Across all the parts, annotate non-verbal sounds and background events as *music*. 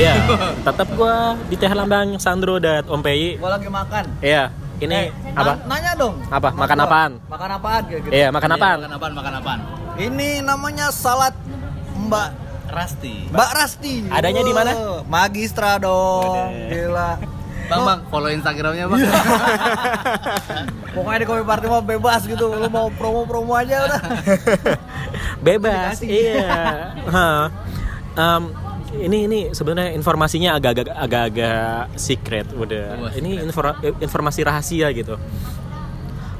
Iya, *laughs* tetap gua di Teh Lambang Sandro dan Om Pei. Gua lagi makan. Iya, ini Eh, apa? na- nanya dong. Apa? Makan gua. apaan? Makan apaan kayak gitu. Iya, makan apaan? Makan apaan? Makan apaan? Ini namanya salad Mbak Rasti. Mbak Rasti. Adanya di mana? Magistra dong. Wede. Gila. Bang, bang, follow Instagramnya bang. Iya. *laughs* Pokoknya di kopi party mah bebas gitu. Lu mau promo-promo aja udah. *laughs* Bebas. Iya. Hah. Em, ini ini sebenarnya informasinya agak-agak agak-agak secret udah. Wah, Ini infor- informasi rahasia gitu.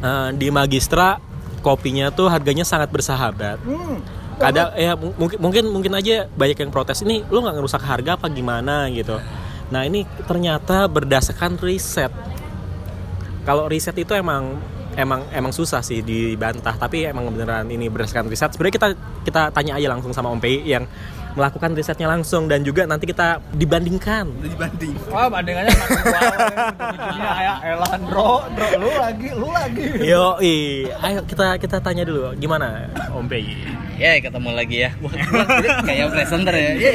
Eh, di Magistra kopinya tuh harganya sangat bersahabat. Hmm. ada ya mu- mungkin mungkin mungkin aja banyak yang protes ini lu nggak ngerusak harga apa gimana gitu nah ini ternyata berdasarkan riset kalau riset itu emang emang emang susah sih dibantah tapi emang beneran ini berdasarkan riset sebenarnya kita kita tanya aja langsung sama Om Pei yang melakukan risetnya langsung dan juga nanti kita dibandingkan Dibanding. Wah, bandingannya sama gua. Lucunya kayak Elandro, Dro, lu lagi, lu lagi. yo ayo kita kita tanya dulu gimana Om Pei Ya, ketemu lagi ya. Wah, kayak presenter ya. Iya,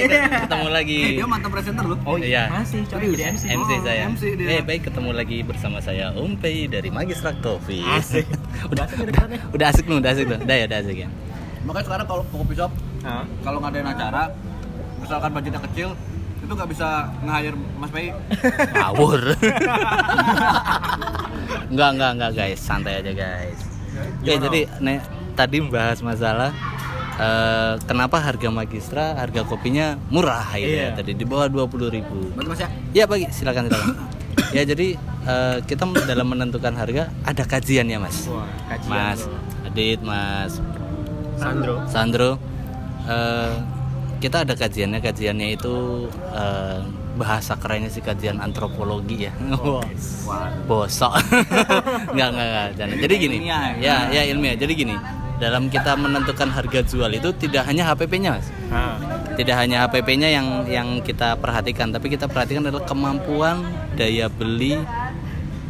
ketemu lagi. Eh, dia mantan presenter lu. Oh iya. masih coba jadi MC MC Oh, saya. MC dia. Eh, baik ketemu lagi bersama saya Om Pei dari Magistra Coffee. Asik. udah, *laughs* Asik udah, udah asik lu, udah asik lu. Udah ya, udah asik ya. Makanya sekarang kalau ke kopi shop, Hah? kalau ngadain acara, misalkan budgetnya kecil, itu nggak bisa nge-hire Mas Pei. *laughs* Ngawur. enggak, enggak, enggak guys, santai aja guys. Oke, Gimana, jadi nek tadi bahas masalah eh, kenapa harga magistra, harga kopinya murah gitu ya. Iya. Tadi di bawah 20.000 ribu. Berarti Mas ya? Ya bagi, silakan silakan. *coughs* ya jadi eh, kita dalam menentukan harga ada kajian ya mas. Wah, kajian Mas. Adit, Mas Sandro Sandro, eh, kita ada kajiannya. Kajiannya itu eh, bahasa kerennya sih kajian antropologi ya. *laughs* Wah, bosok. *laughs* nggak nggak nggak. Jadi gini, Ilmiah ya ya ilmiah. Jadi gini, dalam kita menentukan harga jual itu tidak hanya HPP-nya mas. Ah. Tidak hanya HPP-nya yang yang kita perhatikan, tapi kita perhatikan adalah kemampuan daya beli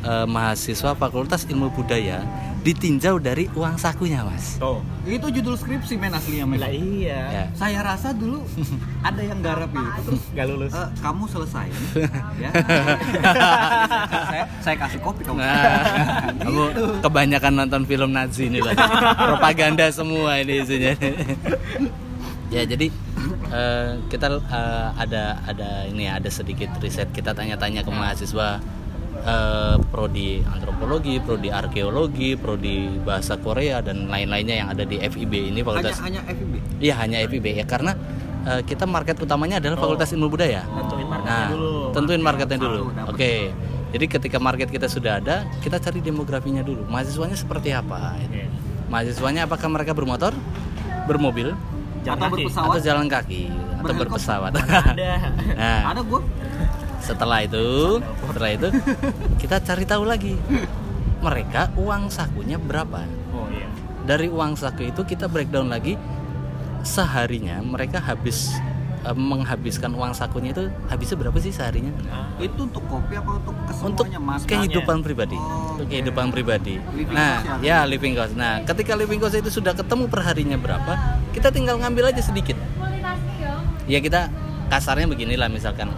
eh, mahasiswa Fakultas Ilmu Budaya ditinjau dari uang sakunya mas. Oh. Itu judul skripsi men aslinya men. Lah iya. Ya. Saya rasa dulu *laughs* ada yang garap itu terus Gak lulus. eh, kamu selesai *laughs* ya. saya, saya kasih kopi kamu. Nah, kamu Gitu. kebanyakan nonton film Nazi ini lah. Propaganda semua ini isinya. ya jadi eh, kita eh, ada ada ini ada sedikit riset kita tanya-tanya ke mahasiswa eh, prodi antropologi, prodi arkeologi, prodi bahasa Korea dan lain-lainnya yang ada di FIB ini Hanya fakultas. hanya FIB. Iya hanya FIB ya karena eh, kita market utamanya adalah Fakultas Ilmu Budaya. Tentuin marketnya Nah, dulu. tentuin marketnya dulu. Oke. Jadi ketika market kita sudah ada, kita cari demografinya dulu. Mahasiswanya seperti apa? Oke. Mahasiswanya apakah mereka bermotor, bermobil, Jalan Atau kaki. berpesawat. atau jalan kaki, atau berpesawat? Ada. *laughs* nah, Ada gua. Setelah itu, setelah itu *laughs* kita cari tahu lagi. Mereka uang sakunya berapa. Oh iya. Dari uang saku itu kita breakdown lagi. Seharinya mereka habis eh, menghabiskan uang sakunya itu habisnya berapa sih seharinya? Itu untuk kopi apa untuk untuk kesemuanya Mas? kehidupan pribadi. Oh, untuk oke. kehidupan pribadi. Living nah cost ya. ya, living cost. Nah ketika living cost itu sudah ketemu perharinya berapa kita tinggal ngambil aja sedikit. Ya kita kasarnya beginilah misalkan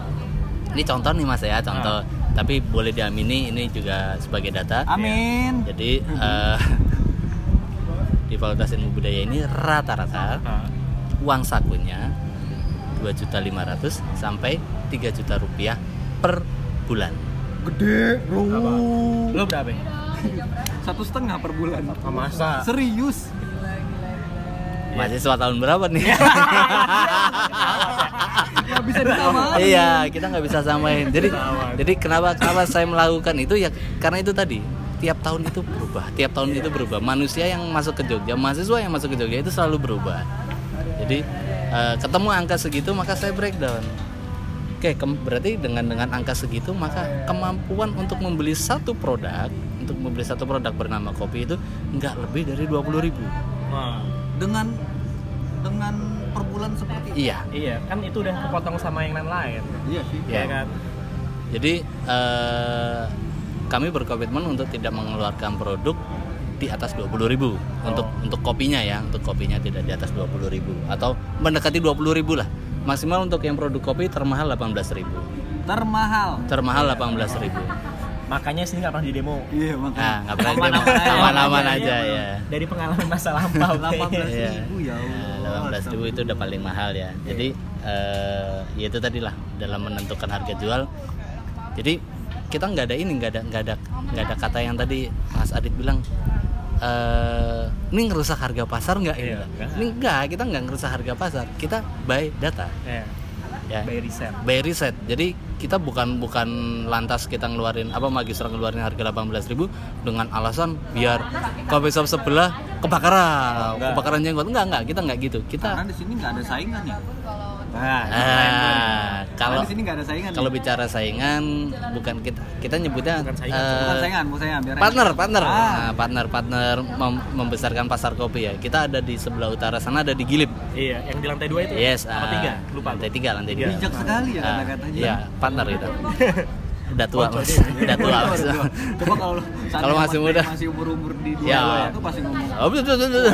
ini contoh nih mas ya contoh tapi boleh diamini ini juga sebagai data Amin. jadi eh, *laughs* di Fakultas Ilmu Budaya ini rata-rata Ah. uang sakunya 2.500 sampai 3 juta rupiah per bulan Gede, bro. Lu berapa? Satu setengah per bulan. Masa? Serius? Mahasiswa tahun berapa nih? *laughs* Bisa disamain. iya kita nggak bisa samain. Jadi jadi kenapa kenapa saya melakukan itu ya karena itu tadi tiap tahun itu berubah tiap tahun itu berubah. Manusia yang masuk ke Jogja mahasiswa yang masuk ke Jogja itu selalu berubah. Jadi eh, ketemu angka segitu maka saya breakdown. Oke berarti dengan dengan angka segitu maka kemampuan untuk membeli satu produk untuk membeli satu produk bernama kopi itu nggak lebih dari 20.000 ribu. Dengan dengan per bulan seperti itu. iya Iya, kan itu udah kepotong sama yang lain-lain. Iya sih. Iya. Iya kan? Jadi eh, kami berkomitmen untuk tidak mengeluarkan produk di atas 20.000 ribu untuk untuk kopinya ya, untuk kopinya tidak di atas 20.000 atau mendekati 20.000 lah. maksimal untuk yang produk kopi termahal 18.000 Termahal. termahal 18.000 Makanya sini nggak pernah di demo. Iya, makanya. nah nggak pernah Aman-aman demo. aja. aman-aman Iya, aja iya. ya Dari pengalaman masa lampau. *laughs* 18 Iya. ribu ya Allah. delapan ribu itu udah paling mahal ya jadi eh, ya itu tadi lah dalam menentukan harga jual jadi kita nggak ada ini nggak ada nggak ada nggak ada kata yang tadi Mas Adit bilang eh ini ngerusak harga pasar nggak ini Iya, nggak. ini enggak kita nggak ngerusak harga pasar kita buy data Iya. Ya By riset. by riset jadi kita bukan bukan lantas kita ngeluarin apa magistra ngeluarin harga 18.000 dengan alasan biar coffee shop sebelah kebakaran Enggak. kebakaran jenggot enggak enggak kita enggak gitu kita Karena di sini nggak ada saingan ya. Nah, Nah, Kalau kalau di sini nggak ada saingan. kalau nih. bicara saingan bukan kita kita nyebutnya Bukan saingan, eh, bukan saingan, bukan saingan, biar partner partner Ah. Nah, partner partner mem- membesarkan pasar kopi ya kita ada di sebelah utara sana ada di Gilip Iya, yang di lantai dua itu. yes Apa ah, tiga? Lupa. lantai tiga lantai Tiga. tiga bijak sekali ya Ah, kata-katanya. iya partner itu *laughs* udah tua mas udah tua mas Coba kalau *laughs* Kalau masih muda. masih umur-umur di dua Ya. itu pasti ngomong. oh betul betul betul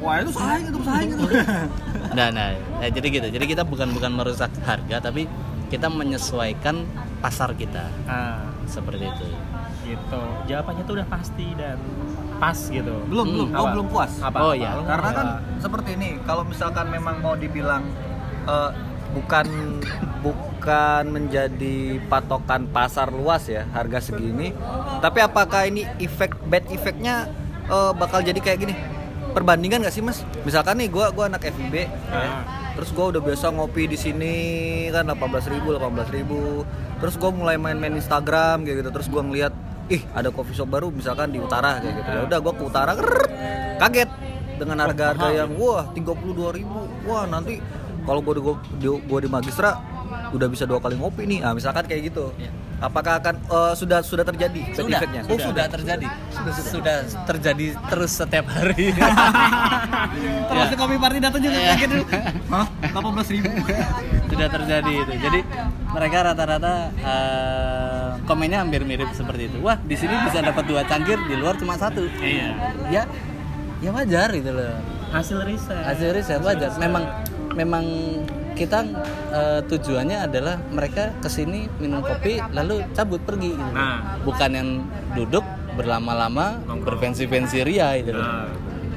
Wah itu saing itu saing itu. *laughs* nah nah ya, jadi gitu jadi kita bukan bukan merusak harga tapi kita menyesuaikan pasar kita Ah, seperti itu gitu. Jawabannya tuh udah pasti dan pas gitu. Belum Hmm, belum. Oh apa? belum puas. Apa? Oh, Apa? iya. Lu Karena kan seperti ini, kalau misalkan memang mau dibilang eh, bukan bukan menjadi patokan pasar luas ya harga segini, tapi apakah ini efek bad efeknya eh, bakal jadi kayak gini? Perbandingan nggak sih mas? Misalkan nih gua gua anak FIB, ya. Ah. terus gua udah biasa ngopi di sini kan 18.000 ribu, ribu, terus gua mulai main-main Instagram kayak gitu, terus gua ngeliat ih ada coffee shop baru misalkan di utara kayak gitu. Ya udah gua ke utara krrrt, kaget. Dengan harga-harga yang wah 32.000 ribu. Wah nanti kalau gua di, di, gua di magistra udah bisa dua kali ngopi nih. Ah misalkan kayak gitu. Apakah akan eh, sudah sudah terjadi sudah. effect-nya? oh sudah terjadi? Sudah, terjadi terus setiap hari. *laughs* Termasuk kopi party datang juga Iya. kaget. Dulu hah 18.000 ribu. Sudah terjadi itu. Jadi mereka rata-rata eh, komennya hampir mirip seperti itu. Wah di sini bisa dapat dua cangkir di luar cuma satu. Iya. ya ya wajar gitu loh. Hasil riset. hasil riset wajar. Memang memang kita eh, tujuannya adalah mereka ke sini minum kopi lalu cabut pergi gitu. Nah. bukan yang duduk berlama-lama berpensi-pensi ria gitu. Nah.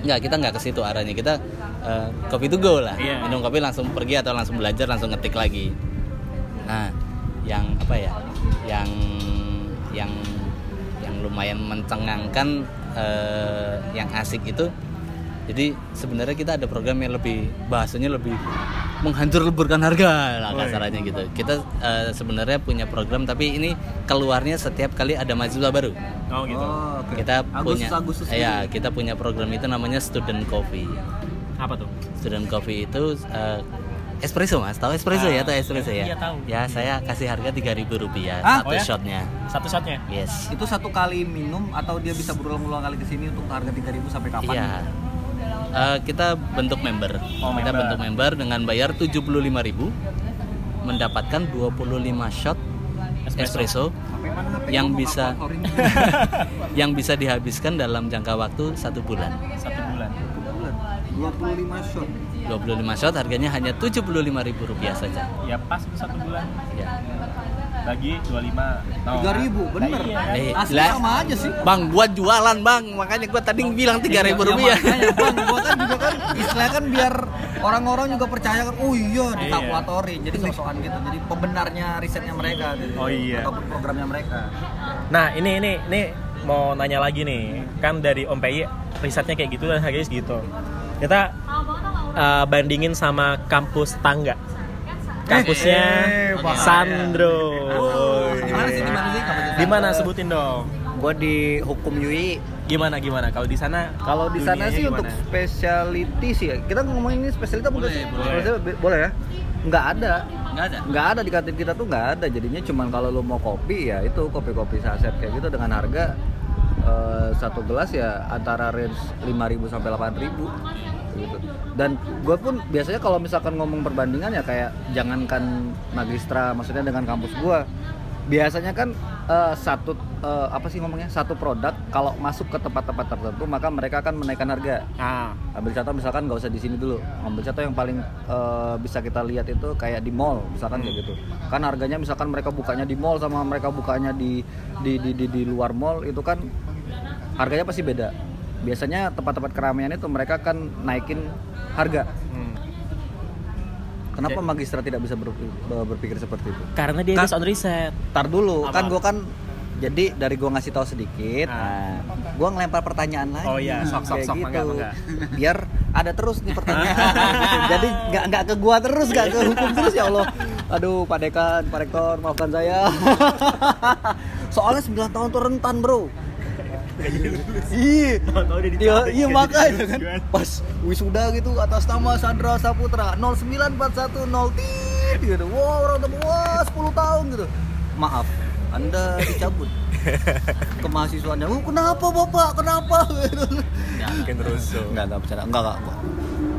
Nggak, kita nggak ke situ arahnya. Kita eh, kopi to go lah. Iya. Minum kopi langsung pergi atau langsung belajar langsung ngetik lagi. Nah, yang apa ya? Yang yang yang lumayan mencengangkan eh, yang asik itu jadi sebenarnya kita ada program yang lebih bahasanya lebih menghancur leburkan harga lah kasarannya gitu. Kita eh, sebenarnya punya program tapi ini keluarnya setiap kali ada mahasiswa baru Oh gitu. oh, oke. kita Agustus, punya Agustus ya ini. kita punya program itu namanya student coffee Apa tuh? student coffee itu eh, espresso mas tahu espresso ya Ah, atau espresso ya iya, tahu. ya saya kasih harga 3000 rupiah Ah, satu oh ya? shotnya Satu shotnya. yes itu satu kali minum atau dia bisa berulang-ulang kali ke sini untuk harga 3000 sampai kapan? iya Eh, kita bentuk member Oh, kita member. bentuk member dengan bayar 75.000 mendapatkan 25 shot espresso, HP Yang bisa- *laughs* yang bisa dihabiskan dalam jangka waktu satu bulan Satu bulan. Bulan. 25 shot. 25 shot harganya hanya 75.000 rupiah saja Ya pas satu bulan. ya. Bagi 25. No, 3000, bener. Nah, iya. Eh, Asli lah. sama aja sih. Bang, buat jualan bang, makanya gua tadi bilang tiga ribu Ya, rupiah. Bang, *laughs* gua kan juga kan istilahnya kan biar orang-orang juga percaya kan, oh iya dikalkulatorin. Jadi sosokan gitu. Jadi pembenarnya risetnya mereka gitu. Oh, iya. Ataupun programnya mereka. Nah ini ini ini mau nanya lagi nih kan dari Om PI risetnya kayak gitu dan harganya segitu. Kita uh, bandingin sama kampus tangga. Kampusnya eh, Bang. Sandro. Di mana sih? Di mana sih? Kampusnya Di mana sebutin dong. Gua di hukum UI. Gimana gimana kalau di sana? Kalau di sana sih gimana? untuk specialty sih ya. Kita ngomongin ini specialty apa Boleh, sih? boleh. Specialty, boleh ya? Nggak ada. Nggak ada. nggak ada di kantin kita tuh nggak ada jadinya cuman kalau lu mau kopi ya itu kopi-kopi saset kayak gitu dengan harga eh, satu gelas ya antara range 5.000 sampai 8.000 gitu. Dan gue pun biasanya kalau misalkan ngomong perbandingan ya kayak jangankan magistra maksudnya dengan kampus gue biasanya kan eh, satu eh, apa sih ngomongnya? Satu produk kalau masuk ke tempat-tempat tertentu maka mereka akan menaikkan harga. Nah, ambil contoh misalkan nggak usah di sini dulu. Ambil contoh yang paling eh, bisa kita lihat itu kayak di mall misalkan kayak gitu. Kan harganya misalkan mereka bukanya di mall sama mereka bukanya di di di di, di luar mall itu kan harganya pasti beda biasanya tempat-tempat keramaian itu mereka akan naikin harga hmm. kenapa magistra tidak bisa berpikir, berpikir seperti itu karena dia Kan- based on riset. Tar dulu, Apa? kan gua kan jadi dari gua ngasih tahu sedikit, Ah. nah, gua ngelempar pertanyaan lagi. Oh iya, sok, sok, kayak sok, gitu. mangga, mangga. *laughs* Biar ada terus nih pertanyaan. *laughs* jadi nggak nggak ke gua terus, nggak ke hukum terus ya Allah. Aduh, Pak Dekan, Pak Rektor, maafkan saya. *laughs* Soalnya 9 tahun tuh rentan, Bro. Iya, iya, iya makanya terus kan pas wisuda gitu atas nama Sandra Saputra 09410 tit gitu. Wow, orang tua wah 10 tahun gitu. Maaf, Anda dicabut. Ke mahasiswanya, "Oh, kenapa Bapak? Kenapa?" gitu. Mungkin rusuh. Enggak, enggak bercanda. Enggak, enggak. Gua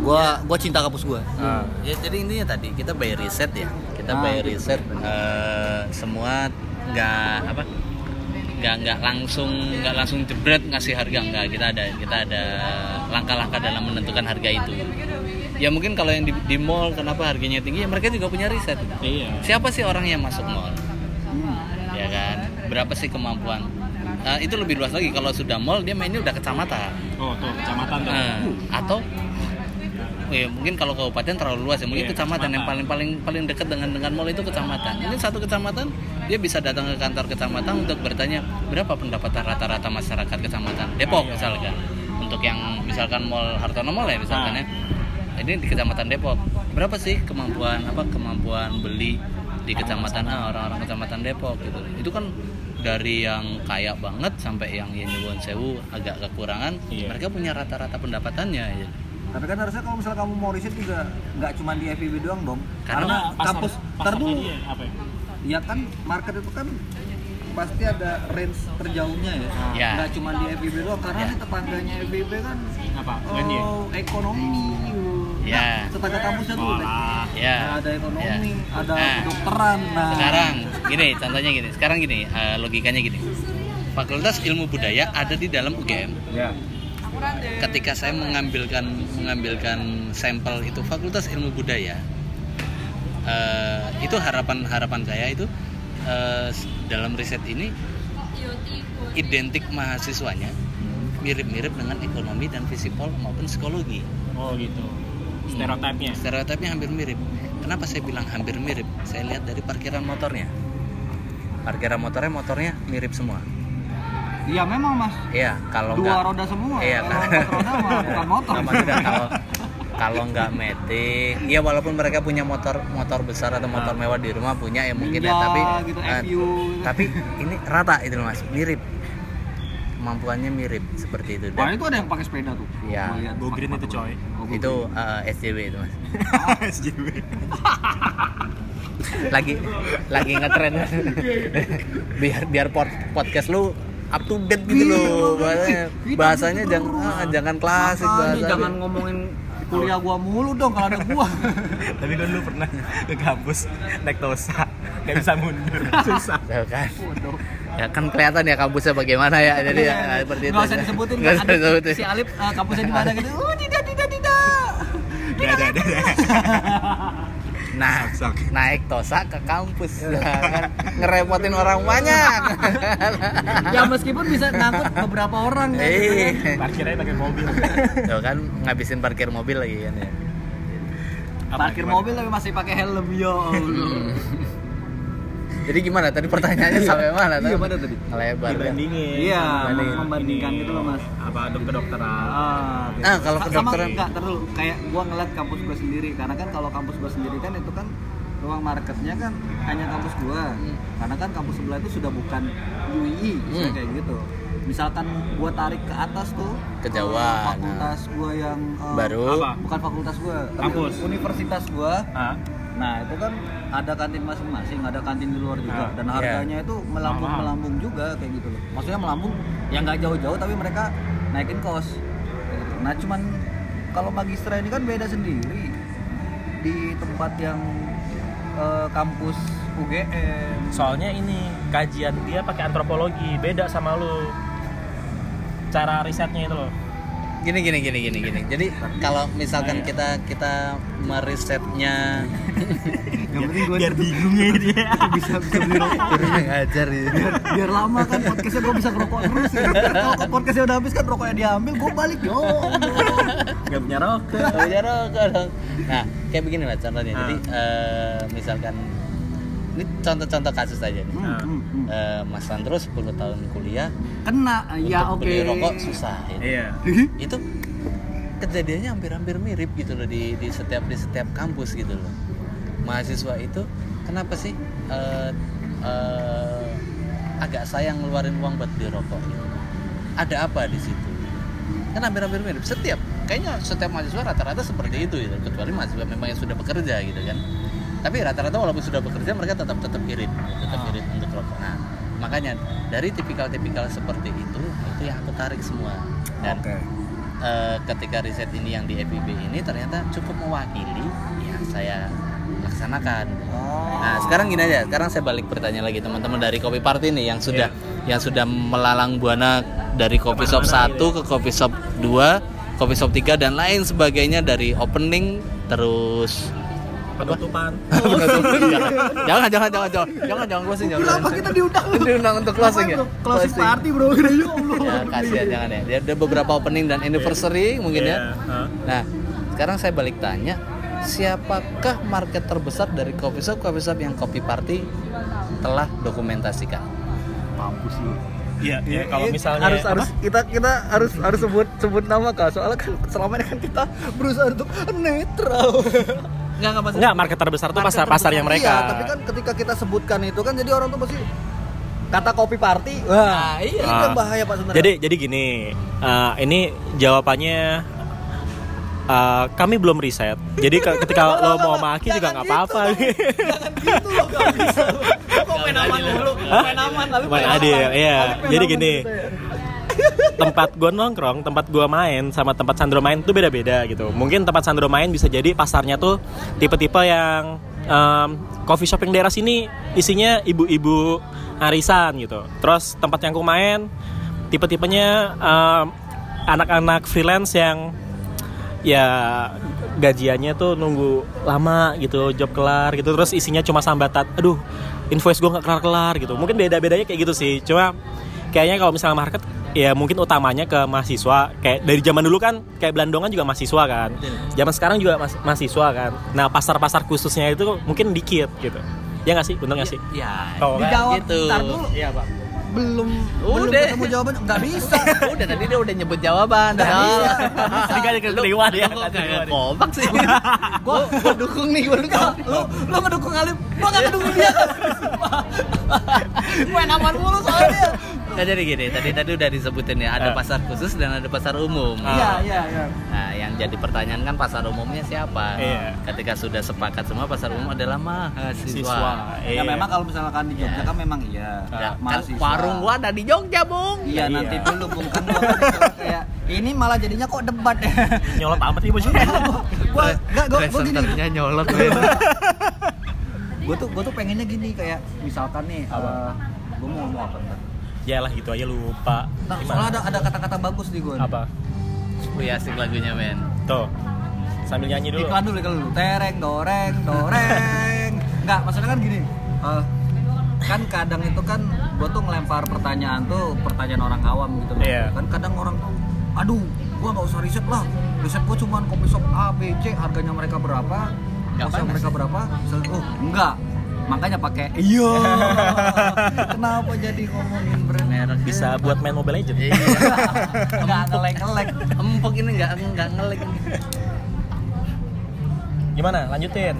gua, gua cinta kampus gua. Ah. Ya, jadi intinya tadi kita by riset ya. Kita Ah, by gitu. riset eh, semua nggak apa nggak nggak langsung nggak langsung jebret ngasih harga nggak. Kita ada kita ada langkah-langkah dalam menentukan harga itu. Ya mungkin kalau yang di, di mall kenapa harganya tinggi? Ya mereka juga punya riset. Iya. siapa sih orang yang masuk mall? Hmm. ya kan? Berapa sih kemampuan? Nah, itu lebih luas lagi. Kalau sudah mall dia mainnya udah kecamatan. Oh, tuh kecamatan tuh. Nah, atau ya mungkin kalau kabupaten terlalu luas ya mungkin Iya, kecamatan, yang kecamatan. paling paling paling dekat dengan dengan mall itu kecamatan ini satu kecamatan dia bisa datang ke kantor kecamatan untuk bertanya berapa pendapatan rata-rata masyarakat kecamatan Depok Ah, iya. misalkan untuk yang misalkan mall Hartono Mall ya misalkan Ah. ya ini di kecamatan Depok berapa sih kemampuan apa kemampuan beli di kecamatan A orang-orang kecamatan Depok gitu itu kan dari yang kaya banget sampai yang yang sewu agak kekurangan Iya. mereka punya rata-rata pendapatannya ya. Tapi kan harusnya kalau misalnya kamu mau riset juga nggak cuma di FIB doang dong. Karena Karena, kampus dulu. dia apa ya? Ya kan market itu kan pasti ada range terjauhnya ya. Ya. Nggak cuma di FIB doang karena Ya. tetangganya FIB kan Apa? Oh, ekonomi. Ya. Nah, tetangga kampusnya tuh. Ya. Nah, ada ekonomi, Ya. ada Nah. kedokteran. Nah, Sekarang gini, contohnya gini. Sekarang gini, eh, logikanya gini. Fakultas Ilmu Budaya ada di dalam UGM. ya. Ketika saya mengambilkan mengambilkan sampel itu Fakultas Ilmu Budaya, eh, itu harapan harapan saya itu eh, dalam riset ini identik mahasiswanya mirip-mirip dengan ekonomi dan visipol maupun psikologi. Oh, gitu. Stereotipnya. Stereotipnya hampir mirip. Kenapa saya bilang hampir mirip? Saya lihat dari parkiran motornya. Parkiran motornya motornya mirip semua. Iya memang mas. Iya, kalau Dua nggak roda semua. Iya, Kalau kan. empat roda mah *laughs* bukan motor. Nah, kalau kalau nggak metik, ya walaupun mereka punya motor motor besar atau motor mewah di rumah punya ya mungkin ya, Ninja tapi gitu, FU gitu. tapi ini rata itu loh mas, mirip kemampuannya mirip seperti itu. Wah Dan itu ada yang pakai sepeda tuh. Iya. Go green itu coy. Oh, go itu green. eh, SJW itu mas. *laughs* SJW. lagi lagi ngetren *laughs* biar biar pod- podcast lu up to date gitu loh bahasanya bahasanya gitu jangan ah, jangan klasik bahasanya. jangan ngomongin kuliah gua mulu dong kalau ada gua. *laughs* Tapi kan lu pernah ke kampus naik tosa, nggak bisa mundur, *laughs* susah. Ya kan. Ya kan kelihatan ya kampusnya bagaimana ya jadi ya Iya, seperti itu Nggak usah disebutin nggak kan usah disebutin. Si Alip eh, kampusnya di mana gitu. Oh tidak tidak tidak. Gak ada, ada, *laughs* nah Sok. naik tosa ke kampus ya *laughs* kan ngerepotin orang banyak *laughs* ya meskipun bisa ngangkut beberapa orang kan. eh Parkirnya pakai mobil. *laughs* Tuh kan ngabisin parkir mobil lagi kan ya Apa, Parkir gimana? mobil tapi masih pakai helm Allah. jadi gimana tadi pertanyaannya sampai mana Iya, mana tadi? lebar kan? Dibandingin. Iya, membandingkan gitu loh mas. Apa dok kedokteran? Ah, gitu. Ah, kalau kedokteran- sama enggak terus kayak gua ngeliat kampus gua sendiri karena kan kalau kampus gua sendiri kan itu kan ruang marketnya kan hanya kampus gua karena kan kampus sebelah itu sudah bukan misalnya Hmm. kayak gitu misalkan gua tarik ke atas tuh ke fakultas gua yang eh, baru Apa? bukan fakultas gua tapi Kampus. universitas gua Hah? nah itu kan ada kantin masing-masing ada kantin di luar juga Ah, dan harganya itu melambung melambung juga kayak gitu loh maksudnya melambung ya nggak jauh-jauh tapi mereka naikin kos nah cuman kalau magistra ini kan beda sendiri di tempat yang eh, kampus UGM. Soalnya ini kajian dia pakai antropologi, beda sama lu. Cara risetnya itu loh. Gini gini gini gini gini jadi kalau misalkan kita kita merisetnya *laughs* Yang penting gue Biar bingung ya dia. bisa bisa beli rokok. *laughs* ngajar ya biar, biar lama kan podcastnya gue bisa ngerokok terus ya. *laughs* Kalau podcastnya udah habis kan rokoknya diambil, gue balik yo. Gak punya rokok. Nggak punya rokok dong. Nah, kayak begini lah contohnya. Ah. Jadi eh, misalkan ini contoh-contoh kasus aja nih. Ah. Hmm, hmm. Eh, Mas Sandro 10 tahun kuliah Kena, ya untuk oke. beli rokok susah ya. Iya. Itu kejadiannya hampir-hampir mirip gitu loh di di setiap di setiap kampus gitu loh. Mahasiswa itu kenapa sih eh, eh, agak sayang ngeluarin uang buat beli rokok gitu. Ada apa di situ? Kan hampir-hampir mirip. Setiap kayaknya setiap mahasiswa rata-rata seperti itu gitu. Kecuali mahasiswa memang yang sudah bekerja gitu kan. Tapi rata-rata walaupun sudah bekerja mereka tetap tetap irit, tetap irit untuk rokok. Nah, makanya dari tipikal-tipikal seperti itu itu yang aku tarik semua. Dan Oke. eh, ketika riset ini yang di FIB ini ternyata cukup mewakili yang saya laksanakan. Oh. Nah sekarang gini aja, sekarang saya balik bertanya lagi teman-teman dari Kopi Party nih yang sudah yang sudah melalang buana dari Coffee Shop 1 ke Coffee Shop 2, Coffee Shop 3 dan lain sebagainya dari opening terus Penutupan. *laughs* jangan jangan jangan jangan jangan jangan closing jangan Kenapa kita diundang? *laughs* diundang untuk closing ya Closing, closing party bro, ya Allah. *laughs* ya kasihan jangan ya dia ada beberapa opening dan anniversary mungkin ya Iya? Nah, sekarang saya balik tanya, siapakah market terbesar dari coffee shop coffee shop yang Kopi Party telah dokumentasikan? Mampus lu. Iya, iya, kalau misalnya harus apa? harus kita kita harus harus sebut sebut nama kak soalnya kan selama ini kan kita berusaha untuk netral Enggak enggak. Enggak, market terbesar tuh pasar pasarnya mereka. iya tapi kan ketika kita sebutkan itu kan jadi orang tuh pasti kata kopi party wah Nah, iya. ini kan bahaya pak sebenarnya Jadi jadi gini, eh, ini jawabannya eh, kami belum riset. Jadi ke- ketika *laughs* lo mau maki juga nggak apa-apa. jangan gitu loh gak bisa kok main aman dulu main aman tapi Main adil, iya. Jadi gini. Tempat gua nongkrong, tempat gua main sama tempat Sandro main tuh beda-beda gitu. Mungkin tempat Sandro main bisa jadi pasarnya tuh tipe-tipe yang em, coffee shop yang daerah sini isinya ibu-ibu arisan gitu. Terus tempat yang aku main tipe-tipenya em, anak-anak freelance yang ya gajiannya tuh nunggu lama gitu job kelar gitu terus isinya cuma sambatan aduh invoice gue nggak kelar kelar gitu mungkin beda bedanya kayak gitu sih cuma kayaknya kalau misalnya market ya mungkin utamanya ke mahasiswa kayak dari zaman dulu kan kayak Belandongan juga mahasiswa kan zaman sekarang juga mas- mahasiswa kan nah pasar pasar khususnya itu mungkin dikit gitu ya nggak sih bener nggak sih Ya. Oh, dijawab gitu. ntar dulu iya pak belum belum Udah. ketemu jawabannya nggak bisa *laughs* udah tadi dia udah nyebut jawaban. Nggak bisa, *laughs* Tadi kan ya, Lu kok kan kayak keliwat. kompak sih. *laughs* gua gua dukung nih, gua dukung. lu lu ngedukung Alif gua nggak ngedukung dia main aman mulu soalnya Nggak jadi gini, tadi tadi udah disebutin ya, ada Eh. pasar khusus dan ada pasar umum. Ah. iya iya iya Nah, yang jadi pertanyaan kan pasar umumnya siapa? Iya. Ketika sudah sepakat semua pasar umum adalah mahasiswa. siswa Ya memang kalau misalkan di Jogja Ya. kan memang iya. Ya, kan warung gua ada di Jogja, Bung. Iya, Iya. nanti dulu Bung kan kan kayak ini malah jadinya kok debat ya. *laughs* nyolot amat nih bos gua enggak gua, gua gini. Nyolot. Gua tuh gua tuh pengennya gini kayak misalkan nih eh, gua mau ngomong apa ntar. Ya lah gitu aja lupa Nah, Gimana? soalnya ada ada kata-kata bagus di gua. nih. apa Wih asik lagunya men. tuh sambil nyanyi dulu Iklan dulu, iklan dulu. Tereng, doreng, doreng. Enggak, maksudnya kan gini. eh, kan kadang itu kan gue tuh ngelempar pertanyaan tuh pertanyaan orang awam gitu loh. Iya. Kan kadang orang tuh, aduh, gua nggak usah riset lah. Riset gua cuman kopi shop A, B, C, harganya mereka berapa, panas mereka berapa. Misalnya, oh, enggak. Makanya pakai *laughs* iya. *laughs* Kenapa jadi ngomongin brand? Merek bisa buat main Mobile Legends Iya. *laughs* Enggak ngelek-ngelek. Empuk ini enggak enggak ngelik ini. gimana lanjutin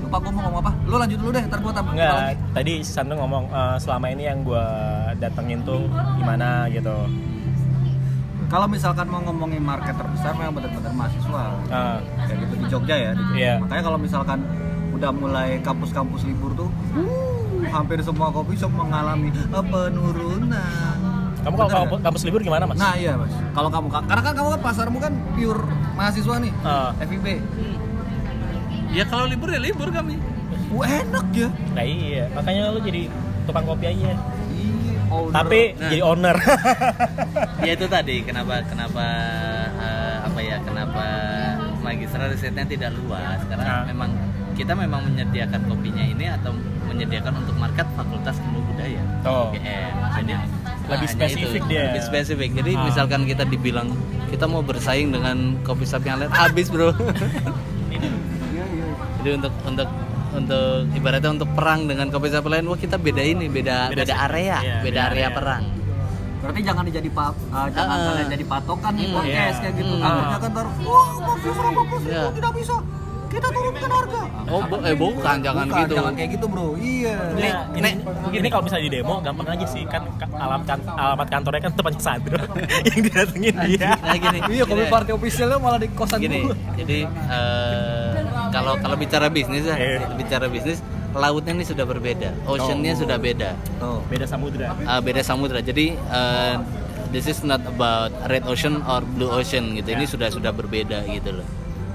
Lupa gua mau ngomong apa? Lu lanjut dulu deh, ntar gua tambah Enggak, lagi. tadi si Sandro ngomong eh, selama ini yang gua datengin tuh gimana gitu. Kalau misalkan mau ngomongin market terbesar memang benar-benar mahasiswa. Ah, kayak gitu di Jogja ya di Jogja. Iya. makanya kalau misalkan udah mulai kampus-kampus libur tuh uh, hampir semua kopi shop mengalami eh, penurunan kamu kalau kampus, kampus libur gimana mas? nah iya mas kalau kamu karena kan kamu kan pasarmu kan pure mahasiswa nih Ah, FIB Ya kalau libur ya libur kami. Wah, enak ya. Nah iya, makanya lu jadi tukang kopi aja. Iya. owner. Tapi Nah. jadi owner. *laughs* ya itu tadi kenapa kenapa eh, apa ya kenapa magistra risetnya tidak luas karena Nah. memang kita memang menyediakan kopinya ini atau menyediakan untuk market fakultas ilmu budaya Oh. UGM jadi Lebih hanya spesifik dia. lebih spesifik jadi Ah. misalkan kita dibilang kita mau bersaing dengan kopi shop yang lain habis bro Iya, *laughs* iya. jadi untuk untuk untuk ibaratnya untuk perang dengan kopi shop lain wah kita beda ini beda Beda beda, area Iya, beda beda area area. perang Berarti jangan dijadi pa, uh, jangan kalian jadi patokan nih Hmm, podcast iya. kayak gitu. Hmm. Akhirnya kan taruh, wah bagus bagus Iya. itu tidak bisa. Kita turunkan harga. oh bu- eh bukan jangan Bukan, gitu Jangan kayak gitu bro. Iya. Ini, ini, ini kalau misalnya di demo gampang aja sih kan ka- alamat kan, alamat kantornya kan tempatnya Sandro *laughs* yang didatengin dia. nah gini Iya, gini. party officialnya malah di kosan gini jadi eh, kalau kalau bicara bisnis ya Iya. bicara bisnis lautnya ini sudah berbeda oceannya Oh. sudah beda Tuh. Beda samudra. Eh, beda samudra jadi eh, this is not about red ocean or blue ocean gitu ini sudah sudah berbeda gitu loh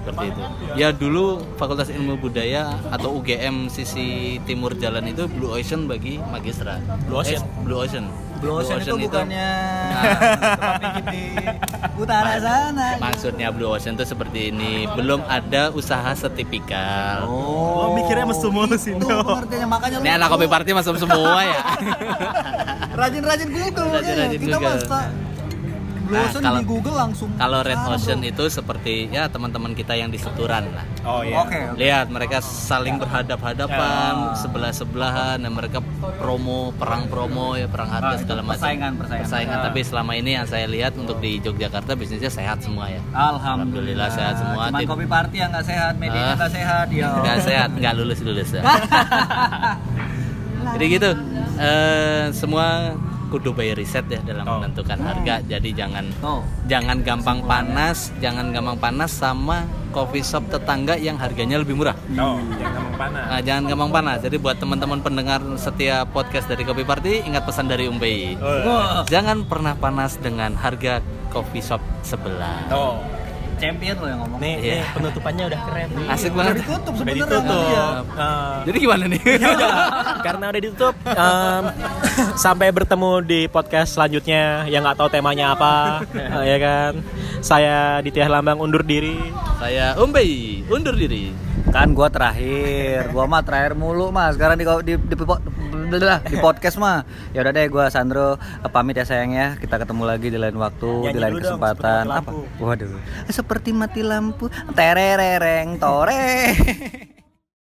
seperti itu ya dulu Fakultas Ilmu Budaya atau UGM sisi timur jalan itu blue ocean bagi magistra Blue ocean? Eh, blue ocean Blue Ocean itu bukannya tempat pijit di utara sana. maksudnya blue ocean itu seperti ini belum ada usaha setipikal Oh, mikirnya mesum mulu sih, Itu pengertiannya makanya lu Ini anak kopi party masuk semua ya. *laughs* rajin-rajin Google. Rajin-rajin Kita Google. Blue Nah, Ocean kalau- di Google langsung. Kalau Red Ocean bro. itu seperti ya teman-teman kita yang di Seturan lah. Oh iya. Oke. oke. Lihat mereka saling berhadap-hadapan, Ya. sebelah-sebelahan dan mereka promo, perang promo ya, perang harga itu segala macam. persaingan, persaingan. Ah. tapi selama ini yang saya lihat untuk di Yogyakarta bisnisnya sehat semua ya. Alhamdulillah sehat semua. Cuman kopi party yang nggak sehat, medianya Ah. nggak sehat ya. *laughs* Nggak sehat, nggak lulus lulus ya. *laughs* Jadi gitu, eh, semua kudu bayar riset ya dalam Oh. menentukan harga. Jadi jangan Tuh. jangan gampang panas, jangan gampang panas sama coffee shop tetangga yang harganya lebih murah. Oh, jangan gampang panas. Nah, jangan gampang panas. Jadi buat teman-teman pendengar setiap podcast dari Kopi Party, ingat pesan dari Umbei. Oh. Jangan pernah panas dengan harga coffee shop sebelah. Oh. Champion lo yang ngomong. Nih, Iya. nih penutupannya udah keren nih. Asik Udah banget. ditutup Udah sebenarnya. ditutup. Iya. Eh, Jadi gimana nih? *laughs* karena udah ditutup em, sampai bertemu di podcast selanjutnya yang nggak tahu temanya apa eh, *laughs* ya kan saya Ditya Lambang undur diri Saya Umbei, undur diri. Kan gua terakhir, gua mah terakhir mulu mah. Sekarang di di di, po- di podcast mah. Ya udah deh gua Sandro eh, pamit ya sayang ya. Kita ketemu lagi di lain waktu, Nyanyi di lain dong, kesempatan. mati Apa? Waduh. Seperti mati lampu. Terereng tore. *laughs*